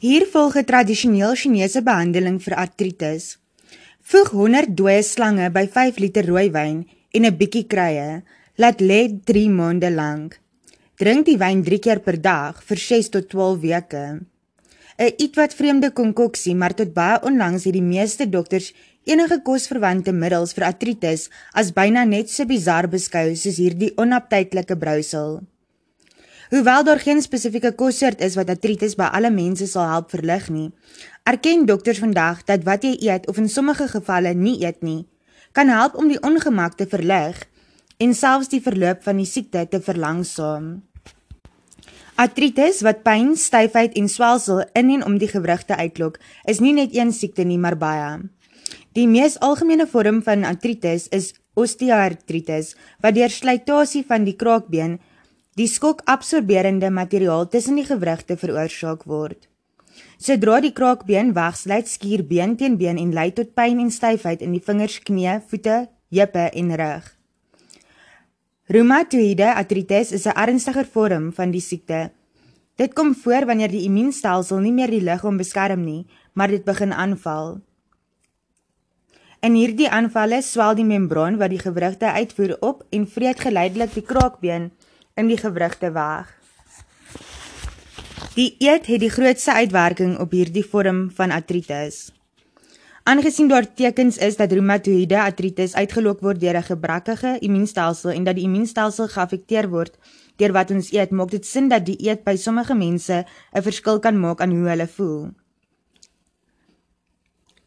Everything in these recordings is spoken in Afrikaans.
Hier volg 'n tradisioneel Chinese behandeling vir artritis. Voeg 100 dooie slange by 5 liter rooiwyn en 'n bietjie kruie. Laat lê 3 maande lank. Drink die wyn 3 keer per dag vir 6 tot 12 weke. 'n Ietwat vreemde konkoksie, maar tot baie onlangs het die meeste dokters enige kosverwante middels vir artritis as byna net so bizar beskou soos hierdie onaptydelike brousel. Hoewel daar geen spesifieke kossoort is wat artritis by alle mense sal help verlig nie, erken dokters vandag dat wat jy eet of in sommige gevalle nie eet nie, kan help om die ongemak te verlig en selfs die verloop van die siekte te verlangsaam. Artritis wat pyn, styfheid en swelsel in en om die gewrigte uitlok, is nie net een siekte nie, maar baie. Die mees algemene vorm van artritis is osteoartritis, wat deur slytasie van die kraakbeen die skokabsorberende materiaal tussen die gewrigte veroorsaak word. Sodra die kraakbeen wegsluit, skuur been teen been en lei tot pyn en styfheid in die vingers, knie, voete, heupe en rug. Reumatoïde artritis is 'n ernstiger vorm van die siekte. Dit kom voor wanneer die immuunstelsel nie meer die liggaam beskerm nie, maar dit begin aanval. In hierdie aanvalle swel die membraan wat die gewrigte uitvoer op en vreet geleidelik die kraakbeen in die gewrigte weg. Die eet het die grootste uitwerking op hierdie vorm van artritis. Aangesien daar tekens is dat reumatoïde artritis uitgelok word deur 'n gebrekkige immuunstelsel en dat die immuunstelsel geaffekteer word deur wat ons eet, maak dit sin dat die eet by sommige mense 'n verskil kan maak aan hoe hulle voel.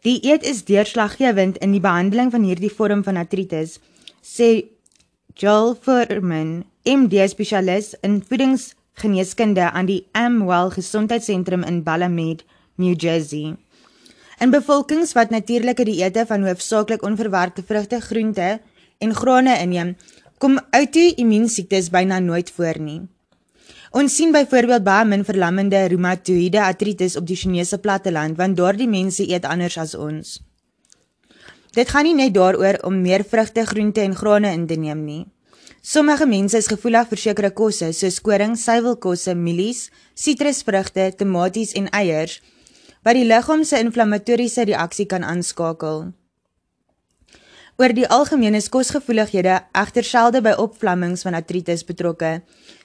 Die eet is deurslaggewend in die behandeling van hierdie vorm van artritis, sê Joel Furman, MD spesialis in voedingsgeneeskunde aan die Amwell Gesondheidssentrum in Balamed, New Jersey. In bevolkings wat natuurlike dieete van hoofsaaklik onverwerkte vrugte, groente en grane inneem, kom outoimmuunsiektes byna nooit voor nie. Ons sien byvoorbeeld baie min verlammende reumatoïde artritis op die Chinese platteland want daardie mense eet anders as ons. Dit gaan nie net daaroor om meer vrugte, groente en grane in te neem nie. Sommige mense is gevoelig vir sekere kosse soos koring, suiwelkosse, mielies, sitrusvrugte, tomaties en eiers wat die liggaam se inflammatoriese reaksie kan aanskakel. Oor die algemeen is kosgevoelighede egter selde by opvlammings van artritis betrokke,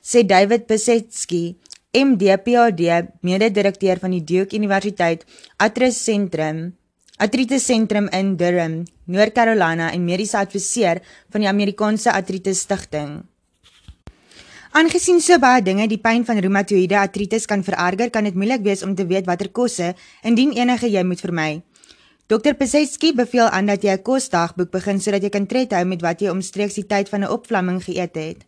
sê David Besetsky, MD PhD, mede-direkteur van die Duke Universiteit Arthritis Sentrum Artritis Sentrum in Durham, North Carolina en mediese adviseur van die Amerikaanse Artritis Stichting. Aangesien so baie dinge die pyn van reumatoïde artritis kan vererger, kan dit moeilik wees om te weet watter kosse indien enige jy moet vermy. Dr. Pesetsky beveel aan dat jy 'n kosdagboek begin sodat jy kan tred hou met wat jy omstreeks die tyd van 'n opvlamming geëet het.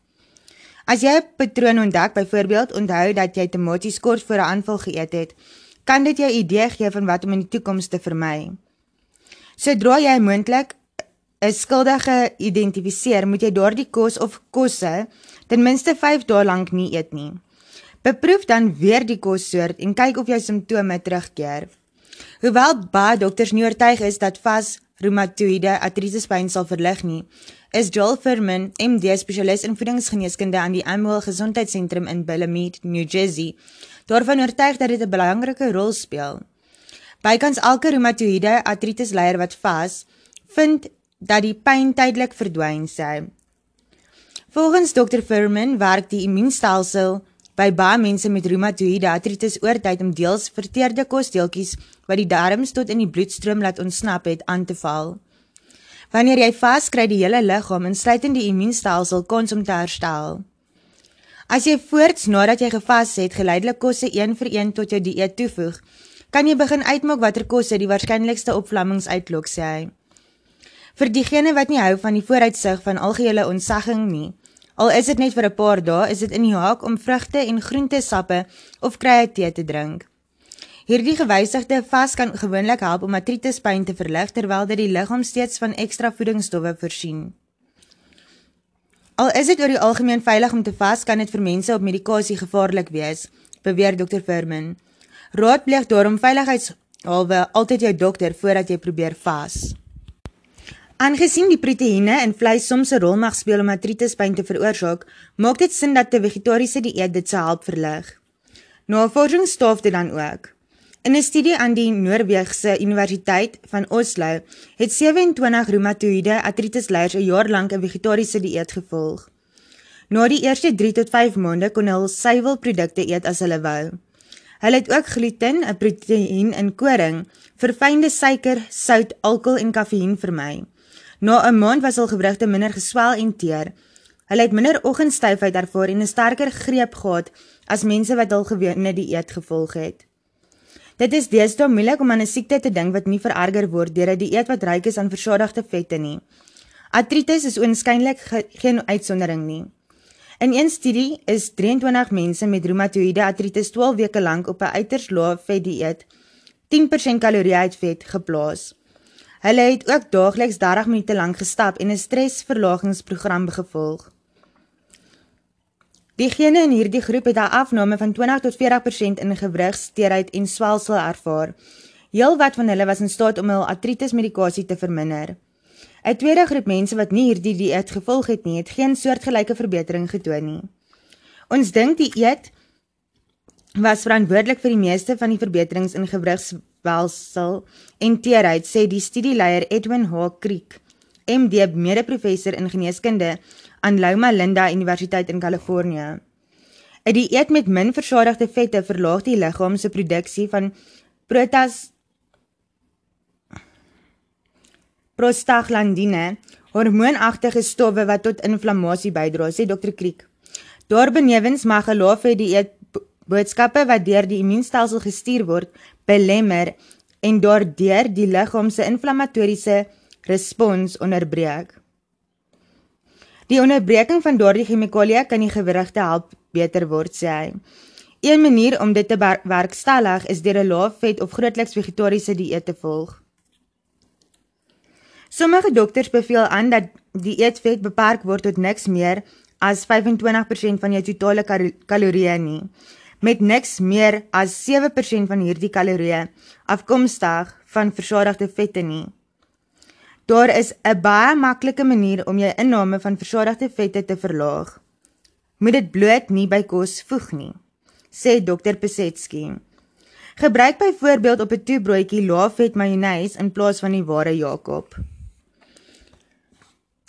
As jy 'n patroon ontdek, byvoorbeeld onthou dat jy tomaties kort voor 'n aanval geëet het, kan dit jou idee gee van wat om in die toekoms te vermy. Sodra jy moontlik 'n skuldige identifiseer, moet jy daardie kos of kosse ten minste 5 dae lank nie eet nie. Beproef dan weer die kossoort en kyk of jou simptome terugkeer. Hoewel baie dokters nie oortuig is dat vas reumatoïde artritis pyn sal verlig nie, is Joel Furman, MD spesialis in voedingsgeneeskunde aan die Amwell Gesondheidssentrum in Bellamede, New Jersey, daarvan oortuig dat dit 'n belangrike rol speel. Bykans elke reumatoïde artritis leier wat vas, vind dat die pyn tydelik verdwyn sê. Volgens Dr. Furman werk die immuunstelsel by baie mense met reumatoïde artritis oor tyd om deels verteerde kosdeeltjies wat die darmes tot in die bloedstroom laat ontsnap het aan te val. Wanneer jy vas kry die hele liggaam insluitend die immuunstelsel kans om te herstel. As jy voorts nadat jy gevas het geleidelik kosse een vir een tot jou dieet toevoeg, kan jy begin uitmaak watter kosse die waarskynlikste opvlammings uitlok sê hy. Vir diegene wat nie hou van die vooruitsig van algehele ontsagging nie, al is dit net vir 'n paar dae, is dit in die haak om vrugte en groentesappe of krye tee te drink. Hierdie gewysigde vas kan gewoonlik help om artritispyn te verlig terwyl dit die liggaam steeds van ekstra voedingsstowwe voorsien. Al is dit oor die algemeen veilig om te vas, kan dit vir mense op medikasie gevaarlik wees, beweer Dr. Furman. Raadpleeg daarom veiligheidshalwe altyd jou dokter voordat jy probeer vas. Aangesien die proteïene in vleis soms 'n rol mag speel om artritispyn te veroorsaak, maak dit sin dat 'n vegetariese dieet dit sou help verlig. Navorsing staaf dit dan ook. In 'n studie aan die Noorweegse Universiteit van Oslo het 27 reumatoïde artritis-leiers 'n jaar lank 'n vegetariese dieet gevolg. Na die eerste 3 tot 5 maande kon hulle suiwelprodukte eet as hulle wou. Hulle het ook gluten, 'n proteïen in koring, verfynde suiker, sout, alkohol en kafeïen vermy. Na 'n maand was hul gewrigte minder geswel en teer. Hulle het minder oggendstyfheid ervaar en 'n sterker greep gehad as mense wat hul gewone dieet gevolg het. Dit is deesdae moeilik om aan 'n siekte te dink wat nie vererger word deur 'n dieet wat ryk is aan versadigde vette nie. Artritis is oënskynlik ge geen uitsondering nie. In een studie is 23 mense met reumatoïde artritis 12 weke lank op 'n uiters lae vet dieet, 10% kalorie uit vet geplaas. Hulle het ook daagliks 30 minute lank gestap en 'n stresverlagingsprogram gevolg. Diegene in hierdie groep het 'n afname van 20 tot 40% in gewrigsteerheid en swelsel ervaar. Heelwat van hulle was in staat om hul artritis medikasie te verminder. 'n Tweede groep mense wat nie hierdie dieet gevolg het nie, het geen soortgelyke verbetering getoon nie. Ons dink die eet was verantwoordelik vir die meeste van die verbeterings in gewrigswelsel en teerheid, sê die studieleier Edwin H. Creek, MD, mede-professor in geneeskunde aan Loma Linda Universiteit in Kalifornië. 'n Dieet met min versadigde vette verlaag die liggaam se produksie van protas prostaglandine, hormoonagtige stowwe wat tot inflammasie bydra, sê Dr. Kriek. Daarbenewens mag 'n lae dieet boodskappe wat deur die immuunstelsel gestuur word, belemmer en daardeur die liggaam se inflammatoriese respons onderbreek. Die onderbreking van daardie chemikalieë kan die gewrigte help beter word, sê hy. Een manier om dit te werkstellig is deur 'n lae vet of grootliks vegetariese dieet te volg. Sommige dokters beveel aan dat die eetvet beperk word tot niks meer as 25% van jou totale kalorieë nie, met niks meer as 7% van hierdie kalorieë afkomstig van versadigde vette nie. Daar is 'n baie maklike manier om jou inname van versadigde vette te verlaag. Moet dit bloot nie by kos voeg nie, sê Dr. Pesetsky. Gebruik byvoorbeeld op 'n toebroodjie laafvet majonees in plaas van die ware Jakob.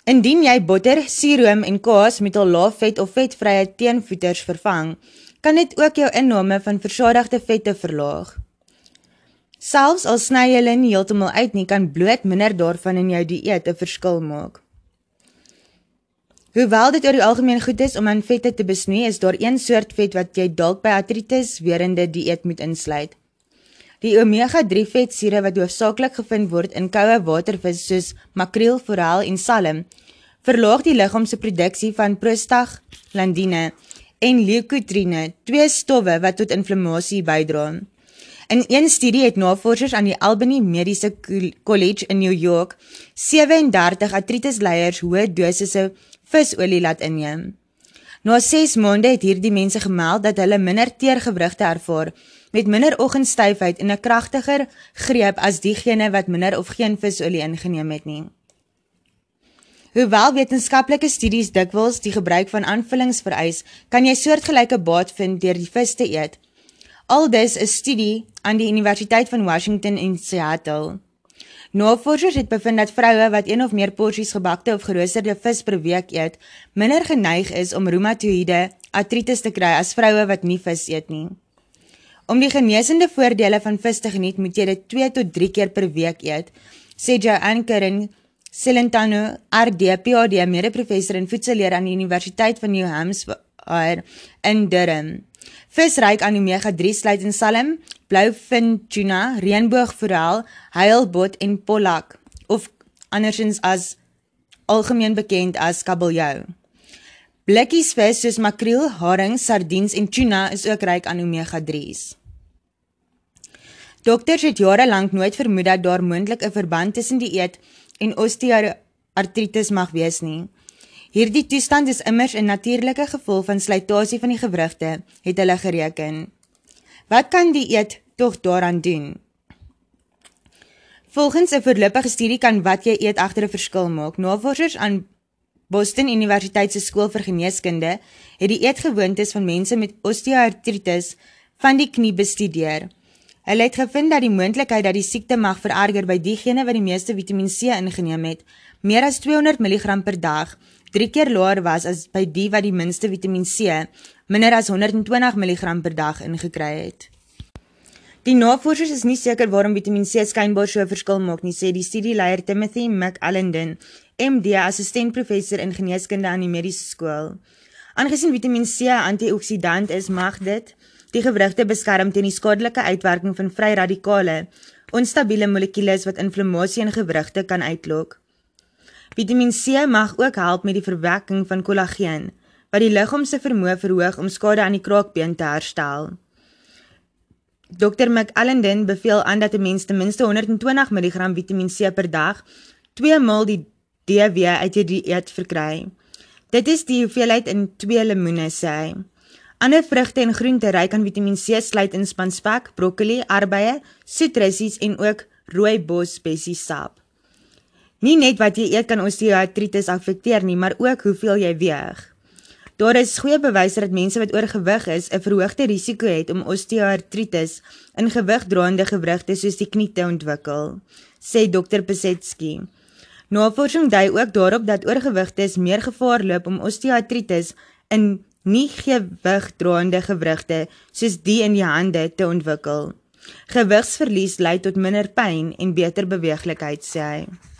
Indien jy botter, suuroom en kaas met 'n laafvet of vetvrye teenvoeters vervang, kan dit ook jou inname van versadigde vette verlaag. Selfs al sny jy hulle nie heeltemal uit nie, kan bloot minder daarvan in jou dieet 'n verskil maak. Hoewel dit oor die algemeen goed is om aan vette te besnoei, is daar een soort vet wat jy dalk by artritis weerende dieet moet insluit. Die omega-3 vetsure wat hoofsaaklik gevind word in koue watervis soos makreel, forel en salm, verlaag die liggaam se produksie van prostaglandine en leukotriene, twee stowwe wat tot inflammasie bydra. In een studie het navorsers aan die Albany Mediese College in New York 37 artritisleiers hoë dosisse visolie laat inneem. Na 6 maande het hierdie mense gemeld dat hulle minder teergewrigte ervaar met minder oggendstyfheid en 'n kragtiger greep as diegene wat minder of geen visolie ingeneem het nie. Hoewel wetenskaplike studies dikwels die gebruik van aanvullings vereis, kan jy soortgelyke baat vind deur die vis te eet. Aldus 'n studie aan die Universiteit van Washington in Seattle. Navorsers het bevind dat vroue wat een of meer porsies gebakte of geroosterde vis per week eet, minder geneig is om reumatoïde artritis te kry as vroue wat nie vis eet nie. Om die genesende voordele van vis te geniet, moet jy dit 2 tot 3 keer per week eet, sê Joanne Kering, Celentano, RD, PhD, mede-professor in voedselleer aan die Universiteit van New Hampshire in Durham. Vis ryk aan omega-3 sluit in salm, bloufin tuna, reënboogforel, heilbot en pollak of andersins as algemeen bekend as kabeljou. Blikkies vis soos makreel, haring, sardiens en tuna is ook ryk aan omega-3s. Dokters het jare lank nooit vermoed dat daar moontlik 'n verband tussen die eet en osteoartritis mag wees nie. Hierdie toestand is immers 'n natuurlike gevolg van slytasie van die gewrigte, het hulle gereken. Wat kan die eet tog daaraan doen? Volgens 'n voorlopige studie kan wat jy eet agter 'n verskil maak. Navorsers aan Boston Universiteit se skool vir geneeskunde het die eetgewoontes van mense met osteoartritis van die knie bestudeer. Hulle het gevind dat die moontlikheid dat die siekte mag vererger by diegene wat die meeste Vitamiin C ingeneem het, meer as 200 mg per dag, 3 keer laer was as by die wat die minste Vitamiin C, minder as 120 mg per dag ingekry het. Die navorsers is nie seker waarom Vitamiin C skynbaar so 'n verskil maak nie, sê die studieleier Timothy McAllenden, MD, assistentprofessor in geneeskunde aan die mediese skool. Aangesien Vitamiin C 'n antioksidant is, mag dit die gewrigte beskerm teen die skadelike uitwerking van vry radikale, onstabiele molekules wat inflammasie in gewrigte kan uitlok. Vitamiin C mag ook help met die verwekking van kollageen, wat die liggaam se vermoë verhoog om skade aan die kraakbeen te herstel. Dr McAllenden beveel aan dat 'n mens ten minste 120 mg Vitamiin C per dag, 2 maal die DW uit jou dieet verkry. Dit is die hoeveelheid in 2 lemoene sê hy. Ander vrugte en groente ryk aan Vitamiin C sluit in spanspek, broccoli, arbeie, soetrussies en ook rooibos bessiesap. Nie net wat jy eet kan osteoartritis affekteer nie, maar ook hoeveel jy weeg. Daar is goeie bewyse dat mense wat oorgewig is, 'n verhoogde risiko het om osteoartritis in gewigdraande gewrigte soos die knie te ontwikkel, sê Dr. Pesetsky. Navorsing dui ook daarop dat oorgewigtes meer gevaar loop om osteoartritis in nie gewigdraande gewrigte soos die in die hande te ontwikkel. Gewigsverlies lei tot minder pyn en beter beweeglikheid, sê hy.